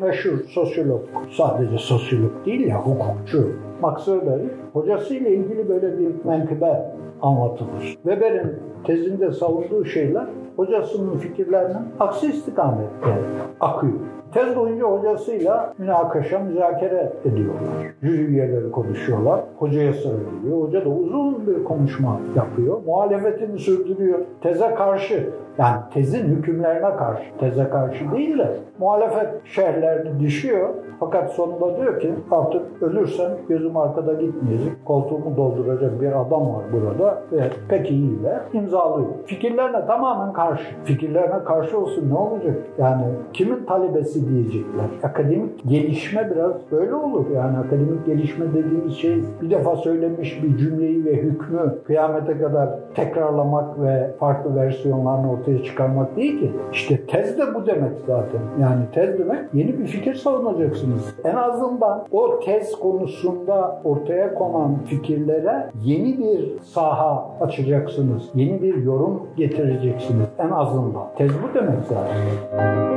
meşhur sosyolog, sadece sosyolog değil ya hukukçu Max Weber hocasıyla ilgili böyle bir menkıbe anlatılır. Weber'in tezinde savunduğu şeyler hocasının fikirlerinin aksi istikamette akıyor. Tez boyunca hocasıyla münakaşa, müzakere ediyorlar. Jüri üyeleri konuşuyorlar. Hocaya söylüyor. Hoca da uzun bir konuşma yapıyor. Muhalefetini sürdürüyor. Teze karşı yani tezin hükümlerine karşı, teze karşı değil de muhalefet şerlerini düşüyor. Fakat sonunda diyor ki artık ölürsem gözüm arkada gitmeyecek. Koltuğumu dolduracak bir adam var burada ve pek iyi ve imzalıyor. Fikirlerine tamamen karşı. Fikirlerine karşı olsun ne olacak? Yani kimin talebesi diyecekler. Akademik gelişme biraz böyle olur. Yani akademik gelişme dediğimiz şey bir defa söylemiş bir cümleyi ve hükmü kıyamete kadar tekrarlamak ve farklı versiyonlarını ortaya çıkarmak değil ki. İşte tez de bu demek zaten. Yani tez demek yeni bir fikir savunacaksınız. En azından o tez konusunda ortaya konan fikirlere yeni bir saha açacaksınız. Yeni bir yorum getireceksiniz en azından. Tez bu demek zaten.